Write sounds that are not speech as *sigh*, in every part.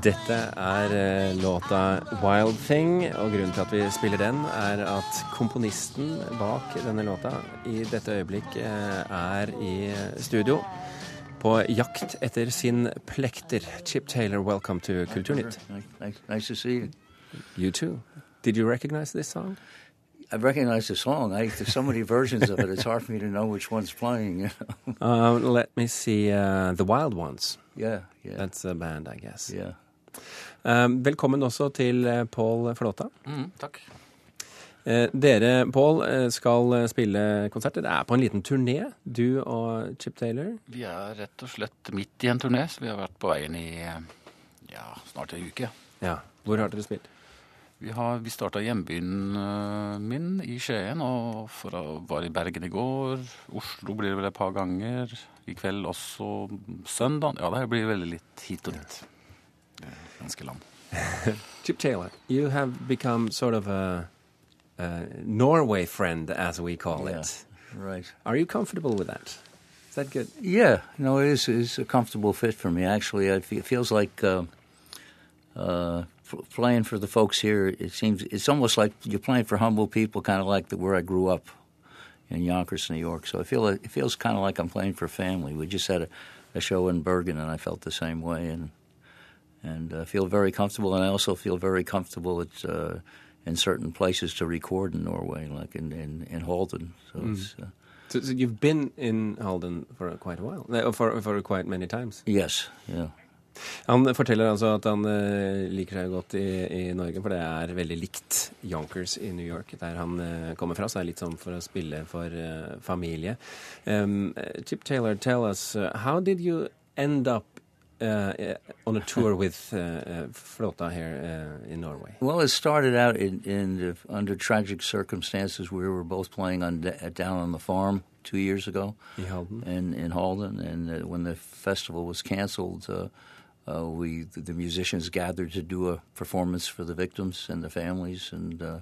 Dette er eh, låta 'Wild Thing', og grunnen til at vi spiller den, er at komponisten bak denne låta i dette øyeblikk eh, er i studio på jakt etter sin plekter. Chip Taylor, welcome to Kulturnytt. Nice, nice to see you. You too. Did you recognize this song? I recognize the song. I, there's so many versions of it. It's hard for me to know which one's playing. You know? Uh, let me see. Uh, the Wild Ones. yeah, yeah, That's a band, I guess. yeah. Um, velkommen også til eh, Pål Flåta. Mm, takk. Eh, dere, Pål, eh, skal spille konserter. Det er på en liten turné, du og Chip Taylor. Vi er rett og slett midt i en turné, så vi har vært på veien i ja, snart en uke. Ja. Hvor har dere spilt? Vi, har, vi starta hjembyen min i Skien, og for å, var i Bergen i går. Oslo blir det vel et par ganger. I kveld også søndag. Ja, det blir veldig litt hit og dit. Er Ganske land. *laughs* Chip Taylor, you have become sort of a, a Norway friend, as we call Yeah. it. Right. Are you comfortable with that? Is that good? Yeah, no, it is, is a comfortable fit for me. Actually, I fe- it feels like uh, uh, f- playing for the folks here. It seems it's almost like you're playing for humble people, kind of like the, where I grew up in Yonkers, New York. So I feel it, it feels kind of like I'm playing for family. We just had a, a show in Bergen, and I felt the same way, and and uh, feel very comfortable. And I also feel very comfortable at. Uh, in certain places to record in Norway, like in in, in Halden, so it's uh, So, so you've been in Halden for quite a while, for, for quite many times. yes, yeah. Han forteller altså at han eh, liker seg godt i, i Norge, for det er veldig likt Yonkers i New York, der han eh, kommer fra. Så det er litt sånn for å spille for eh, familie. Um, Chip Taylor, tell us, uh, how did you end up uh, eh, on a tour with uh, uh, Flåta here uh, in Norway? Well, it started out in, in the, under tragic circumstances. We were both playing on down on the farm two years ago I Halden? in, in Halden, and uh, when the festival was canceled, uh, uh, we the, the musicians gathered to do a performance for the victims and the families, and uh,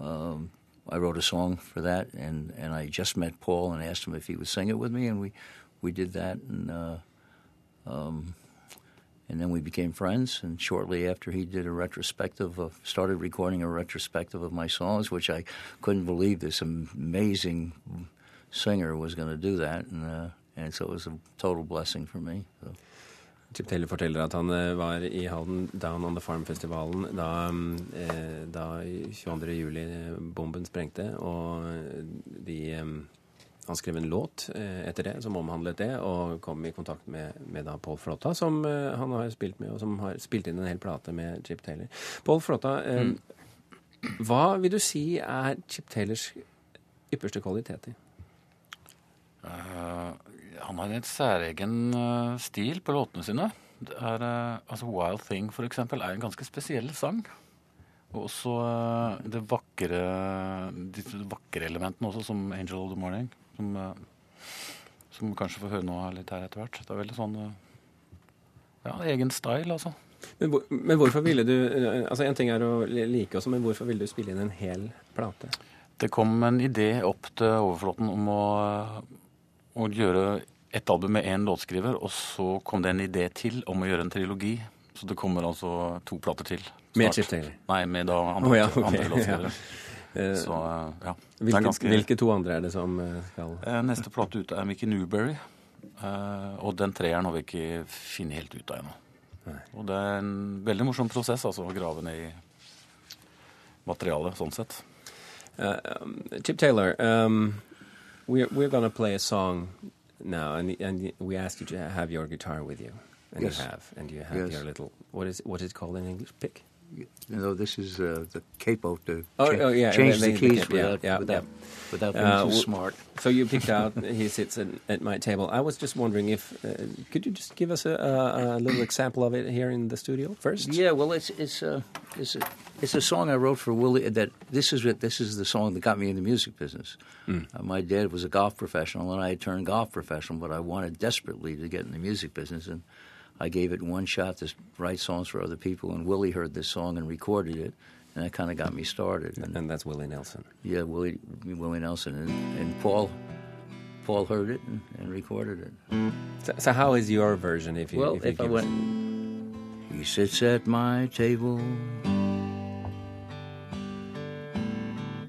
um, I wrote a song for that, and, and I just met Paul and asked him if he would sing it with me, and we we did that, and. Uh, um, and then we became friends. And shortly after, he did a retrospective of, started recording a retrospective of my songs, which I couldn't believe this amazing singer was going to do that. And uh, and so it was a total blessing for me. So. Chip Taylor forteller at han eh, var i Halden Down on the Farm-festivalen da, eh, da 22. juli eh, bomben sprengte, og de eh, Han skrev en låt eh, etter det som omhandlet det, og kom i kontakt med, med da Paul Flåtta, som eh, han har spilt med, og som har spilt inn en hel plate med Chip Taylor. Paul Flåtta, eh, hva vil du si er Chip Taylors ypperste kvaliteter? Uh, han har en særegen stil på låtene sine. Det er, altså Wild Thing, for eksempel, er en ganske spesiell sang. Og også det vakre, de vakre også, som Angel of the Morning. Som, eh, som kanskje får høre noe av litt her etter hvert. Det er veldig sånn eh, Ja, egen style, altså. Men, hvor, men hvorfor ville du eh, Altså En ting er å like også, men hvorfor ville du spille inn en hel plate? Det kom en idé opp til Overflåten om å, å gjøre et album med én låtskriver, og så kom det en idé til om å gjøre en trilogi. Så det kommer altså to plater til. Med snart. Chip Taylor? Nei, med da andre, oh, ja, okay. andre *laughs* låtskrivere. Eh, Så eh, ja. Det er Hvilke, ganske- hvilke to andre er det som eh, skal Neste plate ute er Mickey Newberry. Eh, og den treeren har vi ikke funnet helt ut av ennå. Og det er en veldig morsom prosess altså, å grave ned i materialet, sånn sett. Uh, Chip Taylor, um, we're we're gonna play a song now, and and we asked you to have your guitar with you, and Yes. you have, and you have Yes. your little what is what is it called in English? Pick. You know, this is uh, the capo to Oh, cha- oh, yeah, change the- the, the keys capo, yeah, without, yeah, without, without being Uh, too w- smart. So you picked out. *laughs* he sits at, at my table. I was just wondering if uh, could you just give us a, a, a little example of it here in the studio first? Yeah, well, it's it's a it's a it's a song I wrote for Willie. That this is this is the song that got me in the music business. Uh, my dad was a golf professional, and I had turned golf professional, but I wanted desperately to get in the music business, and I gave it one shot to write songs for other people. And Willie heard this song and recorded it, and that kind of got me started. And, And that's Willie Nelson. yeah, Willie Willie Nelson and, and Paul. Paul heard it and, and recorded it. So, so how is your version? If you Well, if, you if I give us- He sits at my table.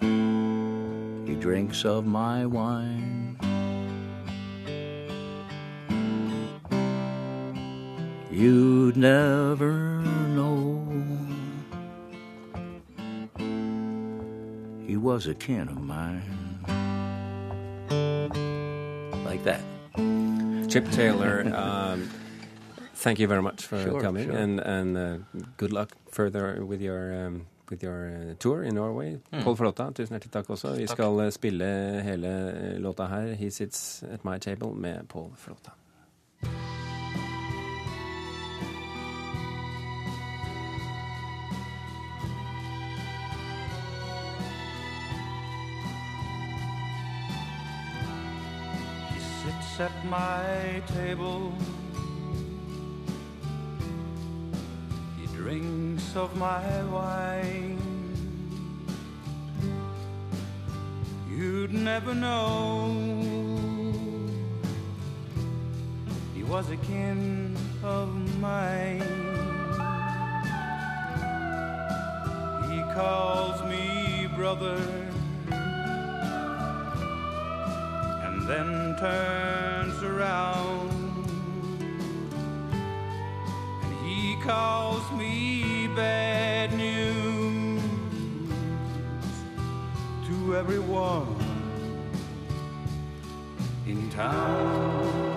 He drinks of my wine. You'd never know. He was a kin of mine. Like that. Chip Taylor, um, thank you very much for Sure, coming, sure. and and uh, good luck further with your um, with your uh, tour in Norway. Paul Flåta, tusen hjertelig takk også. Vi skal uh, spille hele uh, låta her, 'He Sits At My Table', med Paul Flåta. At my table. He drinks of my wine. You'd never know. He was a kin of mine. He calls me brother. Then turns around and he calls me bad news to everyone in town.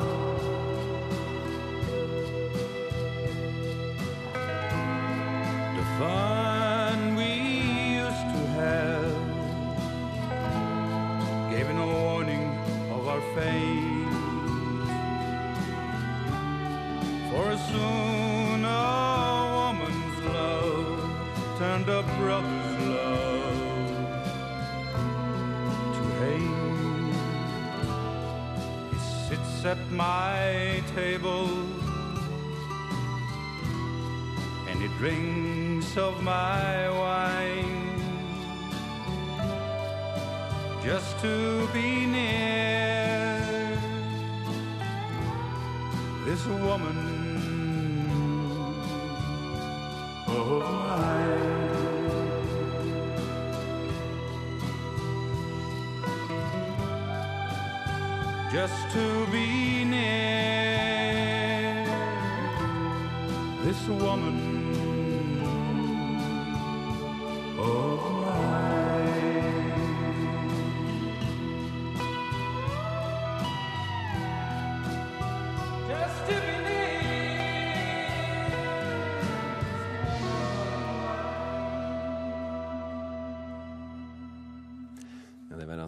The fun at my table. And he drinks of my wine just to be near this woman. Of Just to be near this woman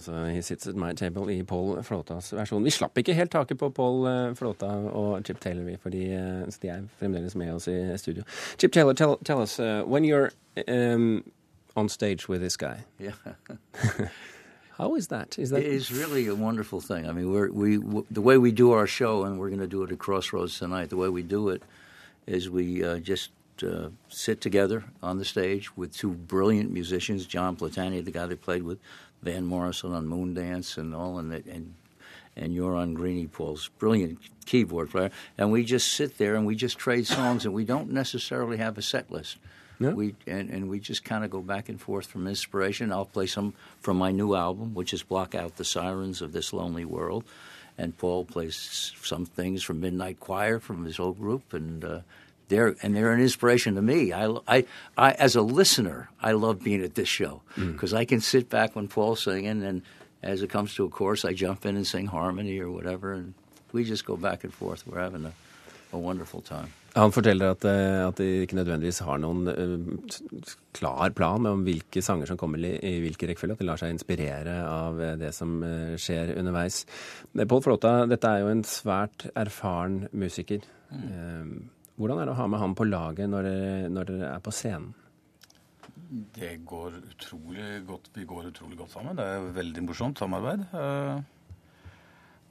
altså 'He Sits At My Table' i Paul Flåtas versjon. Vi slapp ikke helt taket på Paul eh, Flåta og Chip Taylor, vi, fordi eh, så de er fremdeles med oss i studio. Chip Taylor, tell, tell us, uh, when you're um, on stage with this guy, Yeah. *laughs* how is that? Is that It is really a wonderful thing. I mean, we're, we w- the way we do our show, and we're going to do it at Crossroads tonight. The way we do it is we uh, just uh, sit together on the stage with two brilliant musicians, John Platania, the guy they played with, Van Morrison on Moondance, and all, and and and you're on Greenie Paul's brilliant keyboard player, and we just sit there and we just trade songs, and we don't necessarily have a set list. No? We and, and we just kind of go back and forth from inspiration. I'll play some from my new album, which is "Block Out the Sirens of This Lonely World," and Paul plays some things from Midnight Choir from his old group, and uh, they're and they're an inspiration to me. I, I, I as a listener, I love being at this show because I can sit back when Paul's singing, and as it comes to a chorus, I jump in and sing harmony or whatever, and we just go back and forth. We're having a, a wonderful time. Han forteller at, eh, at de ikke nødvendigvis har noen uh, klar plan om hvilke sanger som kommer i, i hvilken rekkefølge, at de lar seg inspirere av eh, det som uh, skjer underveis. Pål Flåta, dette er jo en svært erfaren musiker. Eh, Hvordan er det å ha med han på laget når dere, når dere er på scenen? Det går utrolig godt. Vi går utrolig godt sammen. Det er veldig morsomt samarbeid. Eh,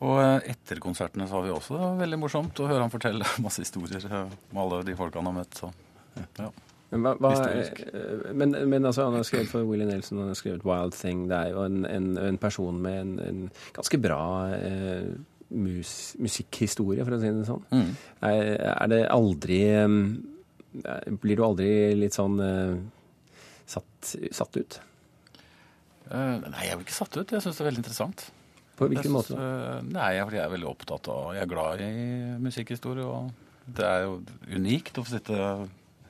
Og eh, etter konsertene så har vi også det var veldig morsomt å høre han fortelle *laughs* masse historier eh, med alle de folka han har møtt. Så. Ja. Men, hva, hva, men, men altså, han har skrevet for Willie Nelson, han har skrevet Wild Thing. Det er jo en, en, en person med en, en ganske bra eh, mus, musikkhistorie, for å si det sånn. Mm. Er, er det aldri Eh, Blir du aldri litt sånn eh, satt, satt ut? Uh, nei, jeg blir ikke satt ut. Jeg syns det er veldig interessant. På hvilken synes, måte? da? eh, Nei, jeg, er veldig opptatt av Jeg er glad i musikkhistorie, og det er jo unikt å få sitte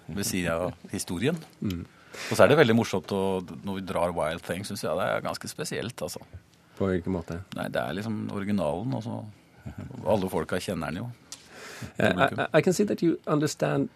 ved siden av historien. Mm. Og så er det veldig morsomt å, når vi drar Wild Thing, syns jeg det er ganske spesielt, altså. På hvilken måte? Nei, det er liksom originalen, og så Alle folka kjenner den jo. *laughs* I, I- I can see that you understand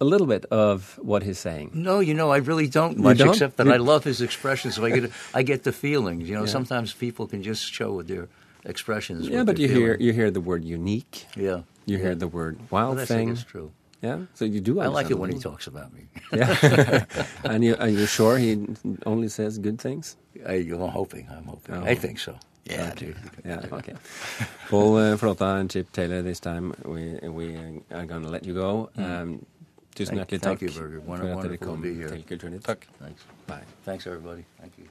a little bit of what he's saying. No, you know, I really don't much, don't? except that You- I love his expressions. So I get, *laughs* I get the feelings. You know, Yeah. sometimes people can just show with their expressions. Yeah, but they're you hear you hear the word unique. Yeah. You hear yeah. the word Well, wild that's, thing. I guess true. Yeah, so you do. I like it when he talks about me. *laughs* Yeah, *laughs* and you are you sure he only says good things? I, I'm hoping. I'm hoping. Oh. I think so. Yeah, Okay. Yeah, *laughs* okay. Paul uh, Flotta and Chip Taylor, this time we we are going to let you go. Um, tusen Thank- hjertelig thank takk you, Birger. Wonder- for at dere wonderful to kom be here. til Kulturnytt. Takk. Thanks. Bye. Thanks, everybody. Thank you.